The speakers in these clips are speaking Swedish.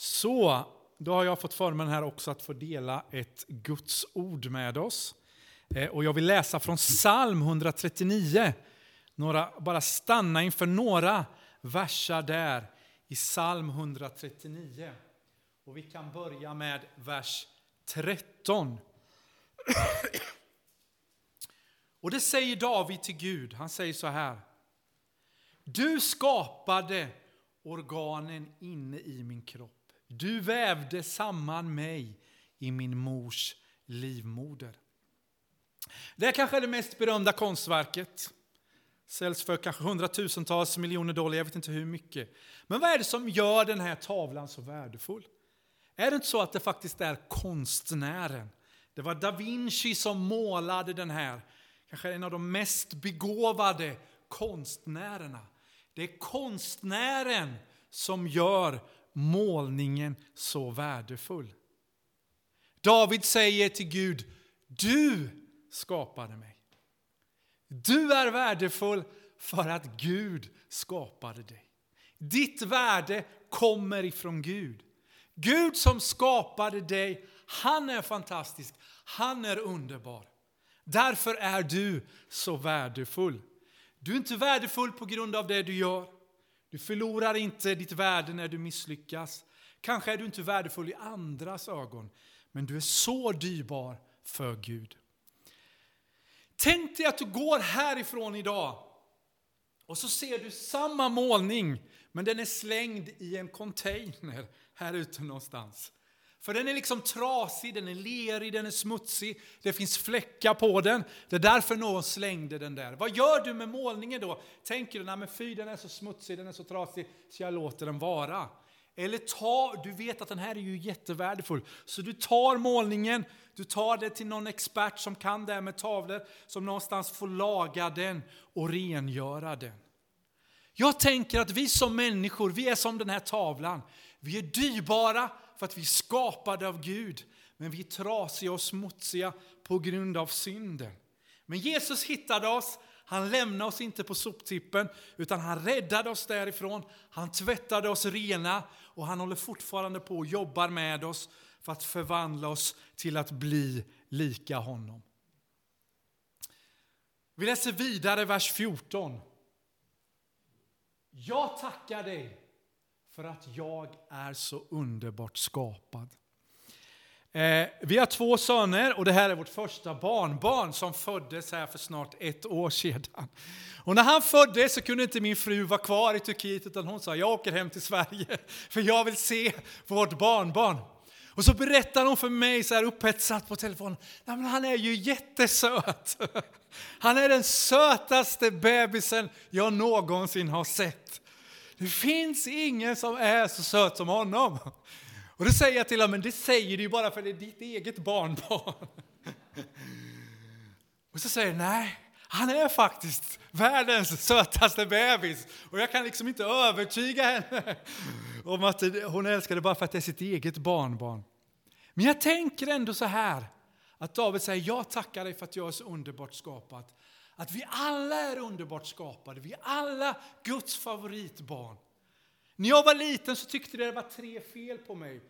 Så, då har jag fått förmånen här också att få dela ett Guds ord med oss. Eh, och jag vill läsa från psalm 139. Några, bara stanna inför några versar där i psalm 139. Och vi kan börja med vers 13. Och det säger David till Gud. Han säger så här. Du skapade organen inne i min kropp. Du vävde samman mig i min mors livmoder. Det är kanske det mest berömda konstverket. Säljs för kanske hundratusentals miljoner dollar, jag vet inte hur mycket. Men vad är det som gör den här tavlan så värdefull? Är det inte så att det faktiskt är konstnären? Det var da Vinci som målade den här, kanske en av de mest begåvade konstnärerna. Det är konstnären som gör målningen så värdefull. David säger till Gud, du skapade mig. Du är värdefull för att Gud skapade dig. Ditt värde kommer ifrån Gud. Gud som skapade dig, han är fantastisk, han är underbar. Därför är du så värdefull. Du är inte värdefull på grund av det du gör. Du förlorar inte ditt värde när du misslyckas. Kanske är du inte värdefull i andras ögon, men du är så dyrbar för Gud. Tänk dig att du går härifrån idag och så ser du samma målning, men den är slängd i en container här ute någonstans. För den är liksom trasig, den är lerig, den är smutsig, det finns fläckar på den. Det är därför någon slängde den där. Vad gör du med målningen då? Tänker du, nej men fy den är så smutsig, den är så trasig, så jag låter den vara. Eller ta, du vet att den här är ju jättevärdefull, så du tar målningen, du tar det till någon expert som kan det här med tavlor, som någonstans får laga den och rengöra den. Jag tänker att vi som människor, vi är som den här tavlan. Vi är dyrbara för att vi är skapade av Gud, men vi är trasiga och smutsiga på grund av synden. Men Jesus hittade oss, han lämnade oss inte på soptippen, utan han räddade oss därifrån. Han tvättade oss rena och han håller fortfarande på och jobbar med oss för att förvandla oss till att bli lika honom. Vi läser vidare vers 14. Jag tackar dig för att jag är så underbart skapad. Eh, vi har två söner och det här är vårt första barnbarn som föddes här för snart ett år sedan. Och när han föddes så kunde inte min fru vara kvar i Turkiet utan hon sa jag åker hem till Sverige för jag vill se vårt barnbarn. Och så berättar hon för mig så här upphetsat på telefonen, Nej, men han är ju jättesöt. Han är den sötaste bebisen jag någonsin har sett. Det finns ingen som är så söt som honom. Och då säger jag till honom, men det säger du ju bara för det är ditt eget barnbarn. Och så säger nej, han är faktiskt världens sötaste bebis. Och jag kan liksom inte övertyga henne om att hon älskar det bara för att det är sitt eget barnbarn. Men jag tänker ändå så här, att David säger, jag tackar dig för att jag är så underbart skapad. Att vi alla är underbart skapade, vi är alla Guds favoritbarn. När jag var liten så tyckte det var tre fel på mig.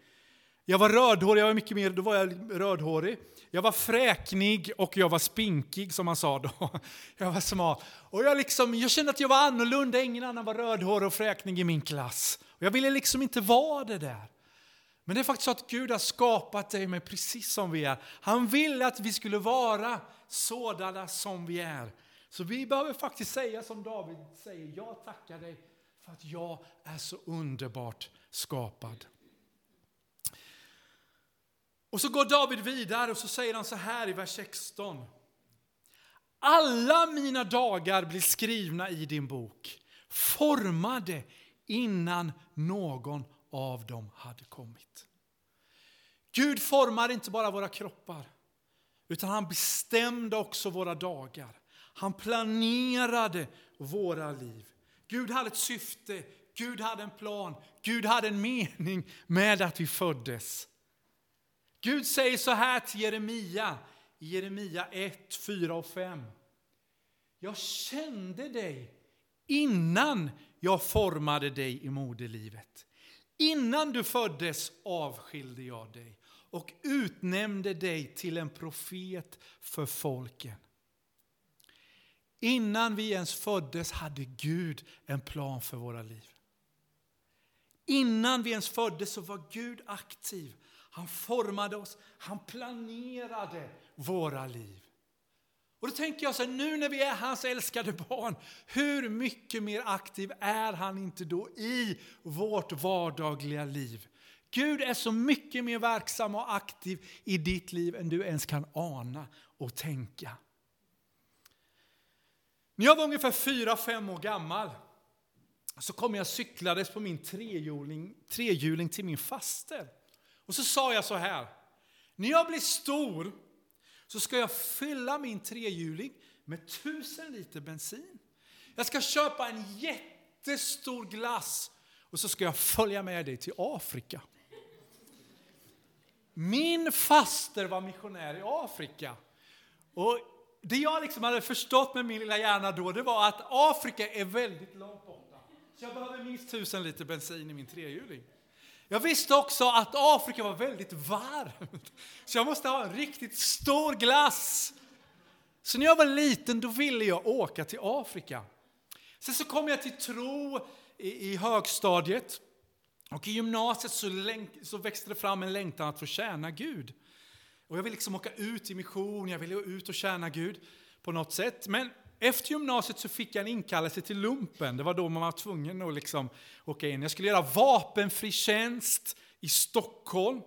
Jag var rödhårig, jag var mycket mer, då var jag rödhårig. Jag var fräknig och jag var spinkig som man sa då. Jag var smal. Och jag, liksom, jag kände att jag var annorlunda, ingen annan var rödhårig och fräknig i min klass. Och jag ville liksom inte vara det där. Men det är faktiskt så att Gud har skapat dig med precis som vi är. Han ville att vi skulle vara sådana som vi är. Så vi behöver faktiskt säga som David säger, jag tackar dig för att jag är så underbart skapad. Och så går David vidare och så säger han så här i vers 16. Alla mina dagar blir skrivna i din bok, formade innan någon av dem hade kommit. Gud formar inte bara våra kroppar, utan han bestämde också våra dagar. Han planerade våra liv. Gud hade ett syfte, Gud hade en plan, Gud hade en mening med att vi föddes. Gud säger så här till Jeremia i Jeremia 1, 4 och 5. Jag kände dig innan jag formade dig i moderlivet. Innan du föddes avskilde jag dig och utnämnde dig till en profet för folken. Innan vi ens föddes hade Gud en plan för våra liv. Innan vi ens föddes så var Gud aktiv. Han formade oss, han planerade våra liv. Och då tänker jag så här, nu när vi är hans älskade barn, hur mycket mer aktiv är han inte då i vårt vardagliga liv? Gud är så mycket mer verksam och aktiv i ditt liv än du ens kan ana och tänka. När jag var ungefär 4-5 år gammal så kom jag cyklades på min trehjuling, trehjuling till min faster. Och så sa jag så här, när jag blir stor så ska jag fylla min trehjuling med tusen liter bensin. Jag ska köpa en jättestor glass och så ska jag följa med dig till Afrika. Min faster var missionär i Afrika. Och det jag liksom hade förstått med min lilla hjärna då, det var att Afrika är väldigt långt borta. Så jag behöver minst tusen liter bensin i min trehjuling. Jag visste också att Afrika var väldigt varmt, så jag måste ha en riktigt stor glass. Så när jag var liten då ville jag åka till Afrika. Sen så kom jag till tro i, i högstadiet. Och i gymnasiet så, länk, så växte det fram en längtan att få tjäna Gud. Och jag ville liksom åka ut i mission, jag ville ut och tjäna Gud på något sätt. Men efter gymnasiet så fick jag en inkallelse till lumpen. Det var då man var tvungen att liksom åka in. Jag skulle göra vapenfri tjänst i Stockholm.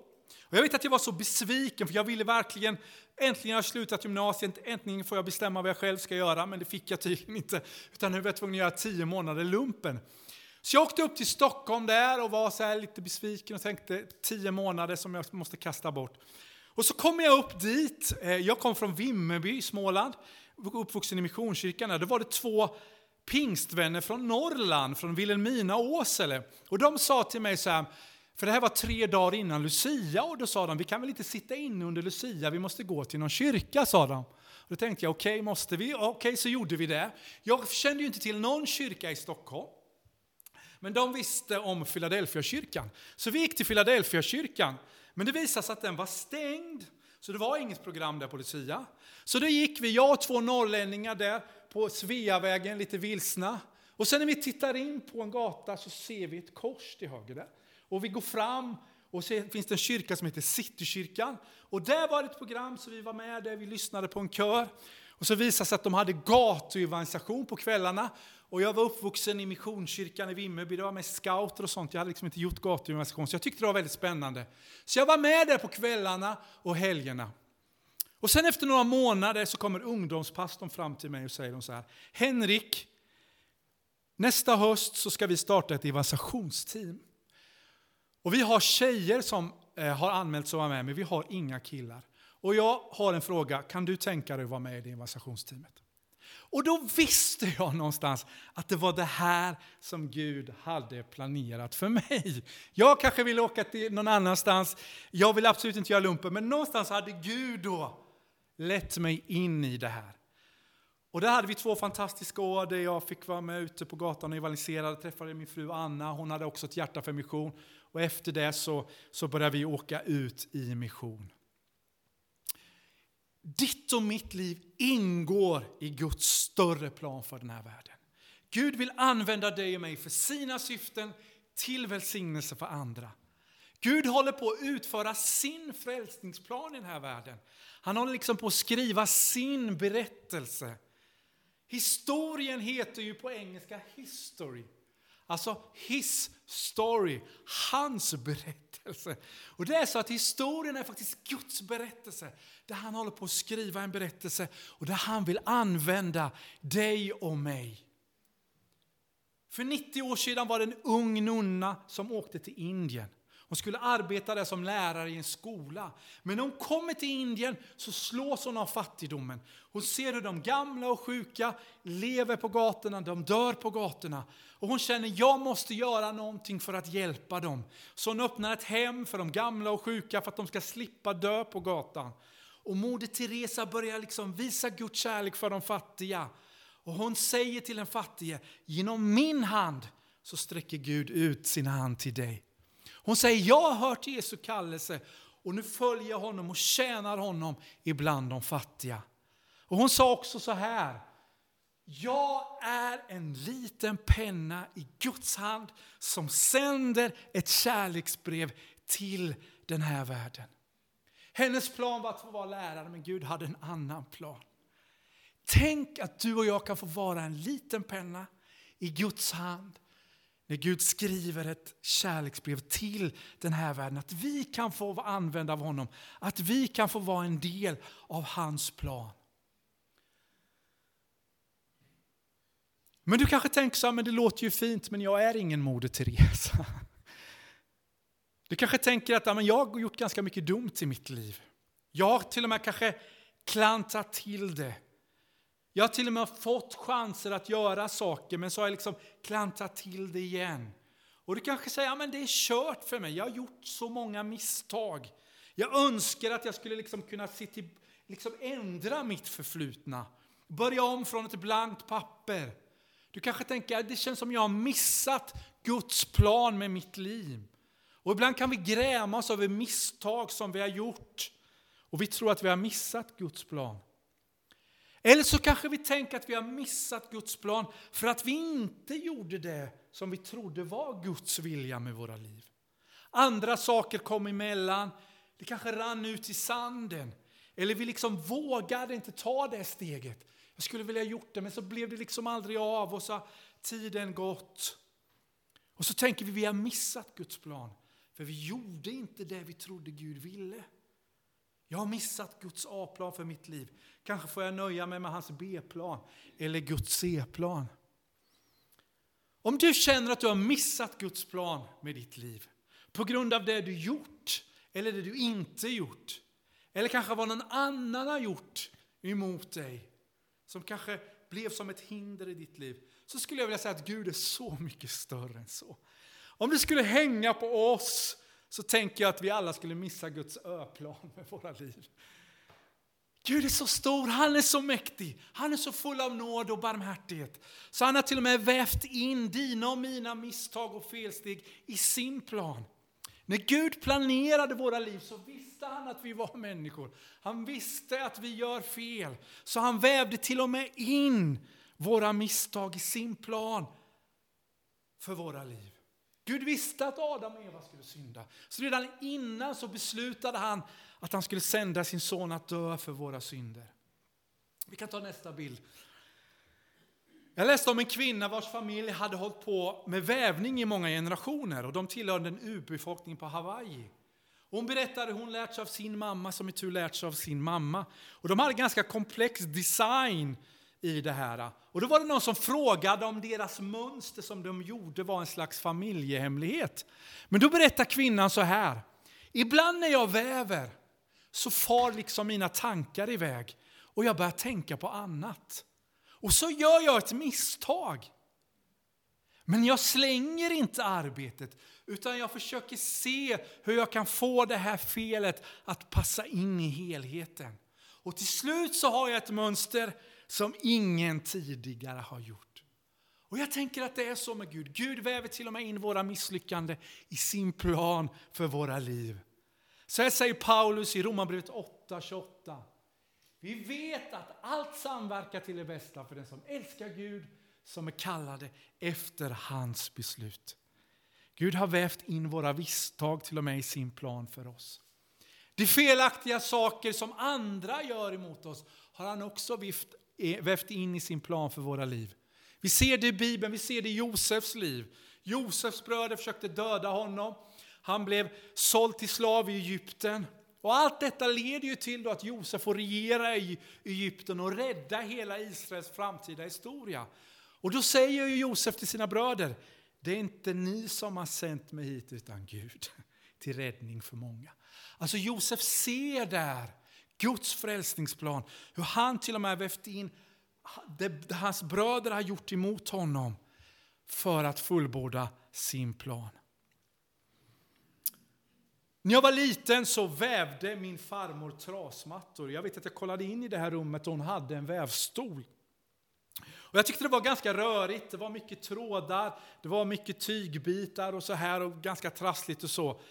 Och jag vet att jag var så besviken för jag ville verkligen, äntligen har jag slutat gymnasiet, äntligen får jag bestämma vad jag själv ska göra, men det fick jag tydligen inte. Utan nu var jag tvungen att göra tio månader lumpen. Så jag åkte upp till Stockholm där och var så lite besviken och tänkte tio månader som jag måste kasta bort. Och så kommer jag upp dit, eh, jag kom från Vimmerby i Småland, uppvuxen i Missionskyrkan. Där var det två pingstvänner från Norrland, från Vilhelmina och Åsele. Och de sa till mig så här, för det här var tre dagar innan Lucia, och då sa de, vi kan väl inte sitta inne under Lucia, vi måste gå till någon kyrka, sa de. Och då tänkte jag, okej, okay, måste vi? Okej, okay, så gjorde vi det. Jag kände ju inte till någon kyrka i Stockholm. Men de visste om Philadelphia-kyrkan. Så vi gick till Philadelphia-kyrkan. Men det visade sig att den var stängd. Så det var inget program där på Lucia. Så då gick vi, jag och två norrlänningar där på Sveavägen, lite vilsna. Och sen när vi tittar in på en gata så ser vi ett kors till höger där. Och vi går fram och så finns det en kyrka som heter Citykyrkan. Och där var det ett program så vi var med där, vi lyssnade på en kör. Och så visade det sig att de hade gatuevangelisation på kvällarna. Och jag var uppvuxen i Missionskyrkan i Vimmerby, det var med scouter och sånt. Jag hade liksom inte gjort gatugymnasium, så jag tyckte det var väldigt spännande. Så jag var med där på kvällarna och helgerna. Och sen efter några månader så kommer ungdomspastorn fram till mig och säger så här. Henrik, nästa höst så ska vi starta ett evangelisationsteam. Och vi har tjejer som eh, har anmält sig att vara med, men vi har inga killar. Och jag har en fråga, kan du tänka dig att vara med i det evangelisationsteamet? Och då visste jag någonstans att det var det här som Gud hade planerat för mig. Jag kanske ville åka till någon annanstans, jag vill absolut inte göra lumpen, men någonstans hade Gud då lett mig in i det här. Och där hade vi två fantastiska år där jag fick vara med ute på gatan och evangeliserade, träffade min fru Anna, hon hade också ett hjärta för mission. Och efter det så, så började vi åka ut i mission. Ditt och mitt liv ingår i Guds större plan för den här världen. Gud vill använda dig och mig för sina syften till välsignelse för andra. Gud håller på att utföra sin frälsningsplan i den här världen. Han håller liksom på att skriva sin berättelse. Historien heter ju på engelska history. Alltså his story, hans berättelse. Och det är så att historien är faktiskt Guds berättelse. Där han håller på att skriva en berättelse och där han vill använda dig och mig. För 90 år sedan var det en ung nunna som åkte till Indien. Hon skulle arbeta där som lärare i en skola. Men när hon kommer till Indien så slås hon av fattigdomen. Hon ser hur de gamla och sjuka lever på gatorna, de dör på gatorna. Och hon känner, jag måste göra någonting för att hjälpa dem. Så hon öppnar ett hem för de gamla och sjuka för att de ska slippa dö på gatan. Och Moder Teresa börjar liksom visa Guds kärlek för de fattiga. Och hon säger till den fattige, genom min hand så sträcker Gud ut sin hand till dig. Hon säger, jag har hört Jesu kallelse och nu följer jag honom och tjänar honom ibland de fattiga. Och hon sa också så här, jag är en liten penna i Guds hand som sänder ett kärleksbrev till den här världen. Hennes plan var att få vara lärare, men Gud hade en annan plan. Tänk att du och jag kan få vara en liten penna i Guds hand när Gud skriver ett kärleksbrev till den här världen. Att vi kan få vara använda av honom, att vi kan få vara en del av hans plan. Men du kanske tänker så här, men det låter ju fint, men jag är ingen Moder Teresa. Du kanske tänker att ja, men jag har gjort ganska mycket dumt i mitt liv. Jag har till och med kanske klantat till det. Jag har till och med fått chanser att göra saker, men så har jag liksom klantat till det igen. Och du kanske säger, ja, men det är kört för mig, jag har gjort så många misstag. Jag önskar att jag skulle liksom kunna se till, liksom ändra mitt förflutna. Börja om från ett blankt papper. Du kanske tänker, att det känns som jag har missat Guds plan med mitt liv. Och ibland kan vi gräma oss över misstag som vi har gjort. Och vi tror att vi har missat Guds plan. Eller så kanske vi tänker att vi har missat Guds plan för att vi inte gjorde det som vi trodde var Guds vilja med våra liv. Andra saker kom emellan, det kanske rann ut i sanden. Eller vi liksom vågade inte ta det steget. Jag skulle vilja gjort det men så blev det liksom aldrig av och så har tiden gått. Och så tänker vi vi har missat Guds plan. För vi gjorde inte det vi trodde Gud ville. Jag har missat Guds A-plan för mitt liv. Kanske får jag nöja mig med hans B-plan eller Guds C-plan. Om du känner att du har missat Guds plan med ditt liv på grund av det du gjort eller det du inte gjort eller kanske vad någon annan har gjort emot dig som kanske blev som ett hinder i ditt liv så skulle jag vilja säga att Gud är så mycket större än så. Om det skulle hänga på oss så tänker jag att vi alla skulle missa Guds öplan med våra liv. Gud är så stor, han är så mäktig, han är så full av nåd och barmhärtighet. Så han har till och med vävt in dina och mina misstag och felsteg i sin plan. När Gud planerade våra liv så visste han att vi var människor. Han visste att vi gör fel. Så han vävde till och med in våra misstag i sin plan för våra liv. Gud visste att Adam och Eva skulle synda. Så redan innan så beslutade han att han skulle sända sin son att dö för våra synder. Vi kan ta nästa bild. Jag läste om en kvinna vars familj hade hållit på med vävning i många generationer och de tillhörde en urbefolkning på Hawaii. Hon berättade hon lärt sig av sin mamma som i tur lärt sig av sin mamma. Och de hade ganska komplex design i det här. Och då var det någon som frågade om deras mönster som de gjorde var en slags familjehemlighet. Men då berättar kvinnan så här. Ibland när jag väver så far liksom mina tankar iväg och jag börjar tänka på annat. Och så gör jag ett misstag. Men jag slänger inte arbetet utan jag försöker se hur jag kan få det här felet att passa in i helheten. Och till slut så har jag ett mönster som ingen tidigare har gjort. Och jag tänker att det är så med Gud. Gud väver till och med in våra misslyckanden i sin plan för våra liv. Så här säger Paulus i Romarbrevet 8.28. Vi vet att allt samverkar till det bästa för den som älskar Gud, som är kallade efter hans beslut. Gud har vävt in våra misstag till och med i sin plan för oss. De felaktiga saker som andra gör emot oss har han också vävt in i sin plan för våra liv. Vi ser det i Bibeln, vi ser det i Josefs liv. Josefs bröder försökte döda honom. Han blev såld till slav i Egypten. Och allt detta leder ju till att Josef får regera i Egypten och rädda hela Israels framtida historia. Och då säger Josef till sina bröder, det är inte ni som har sänt mig hit utan Gud till räddning för många. Alltså Josef ser där Guds frälsningsplan, hur han till och med vävt in det hans bröder har gjort emot honom för att fullborda sin plan. När jag var liten så vävde min farmor trasmattor. Jag vet att jag kollade in i det här rummet och hon hade en vävstol. Och jag tyckte det var ganska rörigt, det var mycket trådar, det var mycket tygbitar och så här och ganska trassligt och så.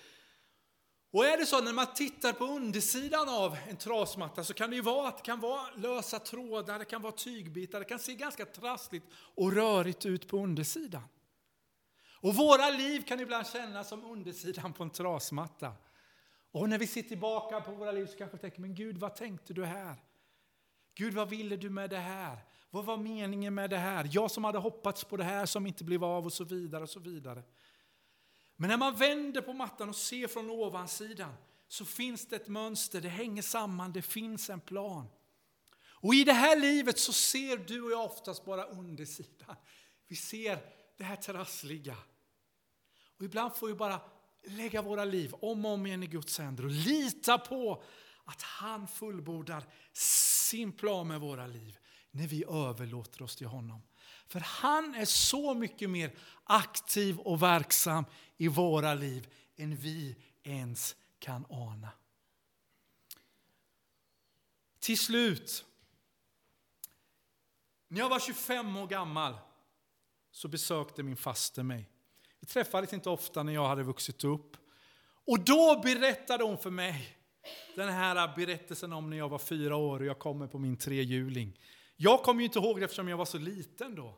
Och är det så när man tittar på undersidan av en trasmatta så kan det ju vara att det kan vara lösa trådar, det kan vara tygbitar, det kan se ganska trassligt och rörigt ut på undersidan. Och våra liv kan ibland kännas som undersidan på en trasmatta. Och när vi ser tillbaka på våra liv så kanske vi tänker, men Gud vad tänkte du här? Gud vad ville du med det här? Vad var meningen med det här? Jag som hade hoppats på det här som inte blev av och så vidare och så vidare. Men när man vänder på mattan och ser från ovansidan så finns det ett mönster, det hänger samman, det finns en plan. Och i det här livet så ser du och jag oftast bara undersidan. Vi ser det här trassliga. Och ibland får vi bara lägga våra liv om och om igen i Guds händer och lita på att han fullbordar sin plan med våra liv när vi överlåter oss till honom. För han är så mycket mer aktiv och verksam i våra liv än vi ens kan ana. Till slut, när jag var 25 år gammal så besökte min faster mig. Vi träffades inte ofta när jag hade vuxit upp. Och då berättade hon för mig den här berättelsen om när jag var fyra år och jag kommer på min trehjuling. Jag kommer ju inte ihåg det eftersom jag var så liten då.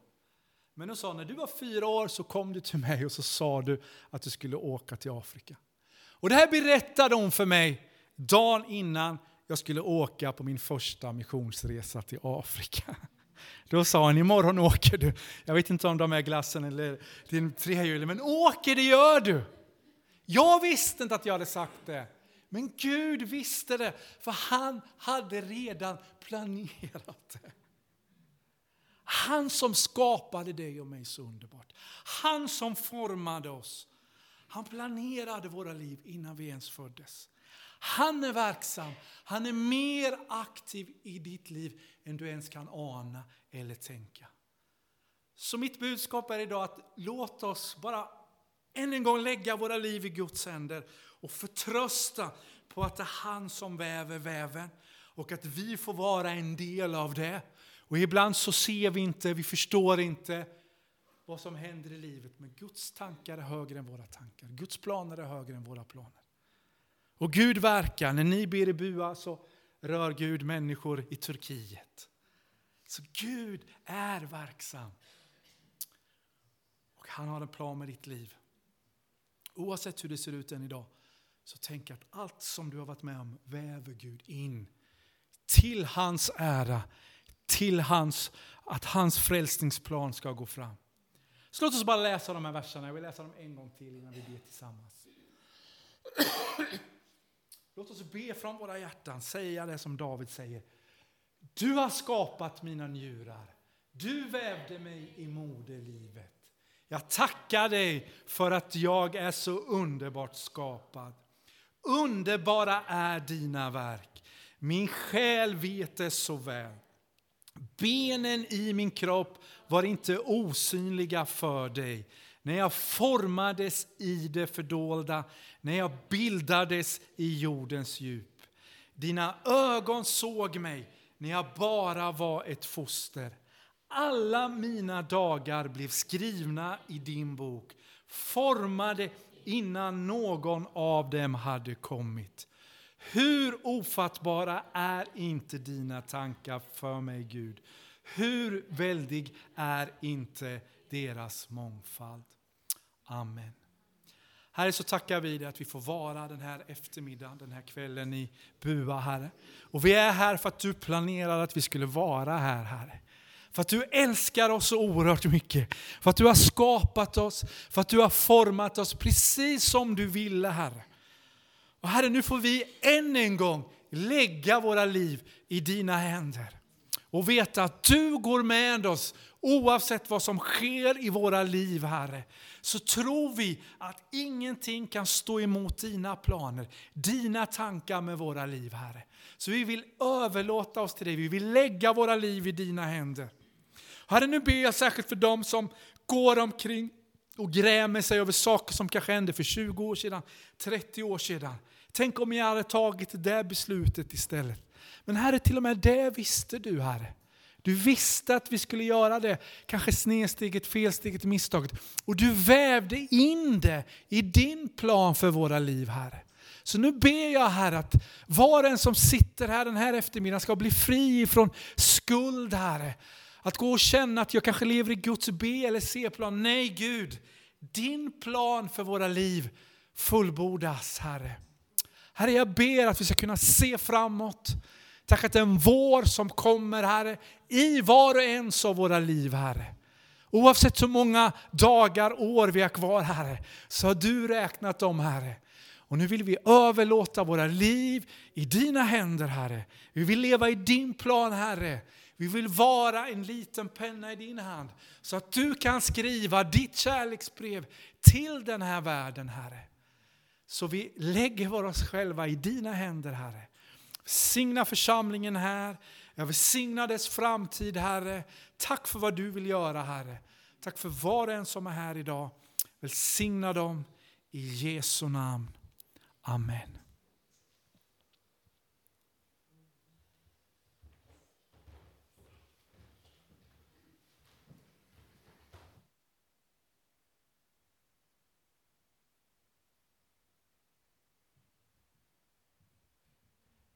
Men hon sa, när du var fyra år så kom du till mig och så sa du att du skulle åka till Afrika. Och det här berättade hon för mig dagen innan jag skulle åka på min första missionsresa till Afrika. Då sa han, imorgon åker du. Jag vet inte om de är glassen eller din trehjuling, men åker det gör du. Jag visste inte att jag hade sagt det. Men Gud visste det, för han hade redan planerat det. Han som skapade dig och mig så underbart. Han som formade oss. Han planerade våra liv innan vi ens föddes. Han är verksam, han är mer aktiv i ditt liv än du ens kan ana eller tänka. Så mitt budskap är idag att låt oss bara än en gång lägga våra liv i Guds händer och förtrösta på att det är han som väver väven och att vi får vara en del av det. Och ibland så ser vi inte, vi förstår inte vad som händer i livet. Men Guds tankar är högre än våra tankar. Guds planer är högre än våra planer. Och Gud verkar, när ni ber i bua så rör Gud människor i Turkiet. Så Gud är verksam. Och han har en plan med ditt liv. Oavsett hur det ser ut än idag, så tänk att allt som du har varit med om väver Gud in till hans ära, till hans, att hans frälsningsplan ska gå fram. Så låt oss bara läsa de här verserna. Jag vill läsa dem en gång till innan vi ber tillsammans. Låt oss be från våra hjärtan, säga det som David säger. Du har skapat mina njurar. Du vävde mig i moderlivet. Jag tackar dig för att jag är så underbart skapad. Underbara är dina verk. Min själ vet det så väl. Benen i min kropp var inte osynliga för dig när jag formades i det fördolda, när jag bildades i jordens djup. Dina ögon såg mig när jag bara var ett foster. Alla mina dagar blev skrivna i din bok, formade innan någon av dem hade kommit. Hur ofattbara är inte dina tankar för mig, Gud? Hur väldig är inte deras mångfald? Amen. Herre, så tackar vi dig att vi får vara den här eftermiddagen, den här kvällen i Bua, Herre. Och vi är här för att du planerade att vi skulle vara här, Herre. För att du älskar oss så oerhört mycket. För att du har skapat oss, för att du har format oss precis som du ville, Herre. Och Herre, nu får vi än en gång lägga våra liv i dina händer. Och veta att du går med oss oavsett vad som sker i våra liv, Herre. Så tror vi att ingenting kan stå emot dina planer, dina tankar med våra liv, Herre. Så vi vill överlåta oss till dig, vi vill lägga våra liv i dina händer. Herre, nu ber jag särskilt för dem som går omkring och grämer sig över saker som kanske hände för 20 år sedan, 30 år sedan. Tänk om jag hade tagit det beslutet istället. Men Herre, till och med det visste du Herre. Du visste att vi skulle göra det, kanske snedsteget, felsteget, misstaget. Och du vävde in det i din plan för våra liv, Herre. Så nu ber jag Herre att var och en som sitter här den här eftermiddagen ska bli fri från skuld, Herre. Att gå och känna att jag kanske lever i Guds B eller C-plan. Nej Gud, din plan för våra liv fullbordas, Herre. Herre, jag ber att vi ska kunna se framåt. Tack att den vår som kommer, Herre, i var och en av våra liv, Herre. Oavsett hur många dagar, år vi har kvar, Herre, så har du räknat dem, Herre. Och nu vill vi överlåta våra liv i dina händer, Herre. Vi vill leva i din plan, Herre. Vi vill vara en liten penna i din hand så att du kan skriva ditt kärleksbrev till den här världen, Herre. Så vi lägger oss själva i dina händer, Herre. Signa församlingen här. Jag vill signa dess framtid, Herre. Tack för vad du vill göra, Herre. Tack för var och en som är här idag. Välsigna dem i Jesu namn. Amen.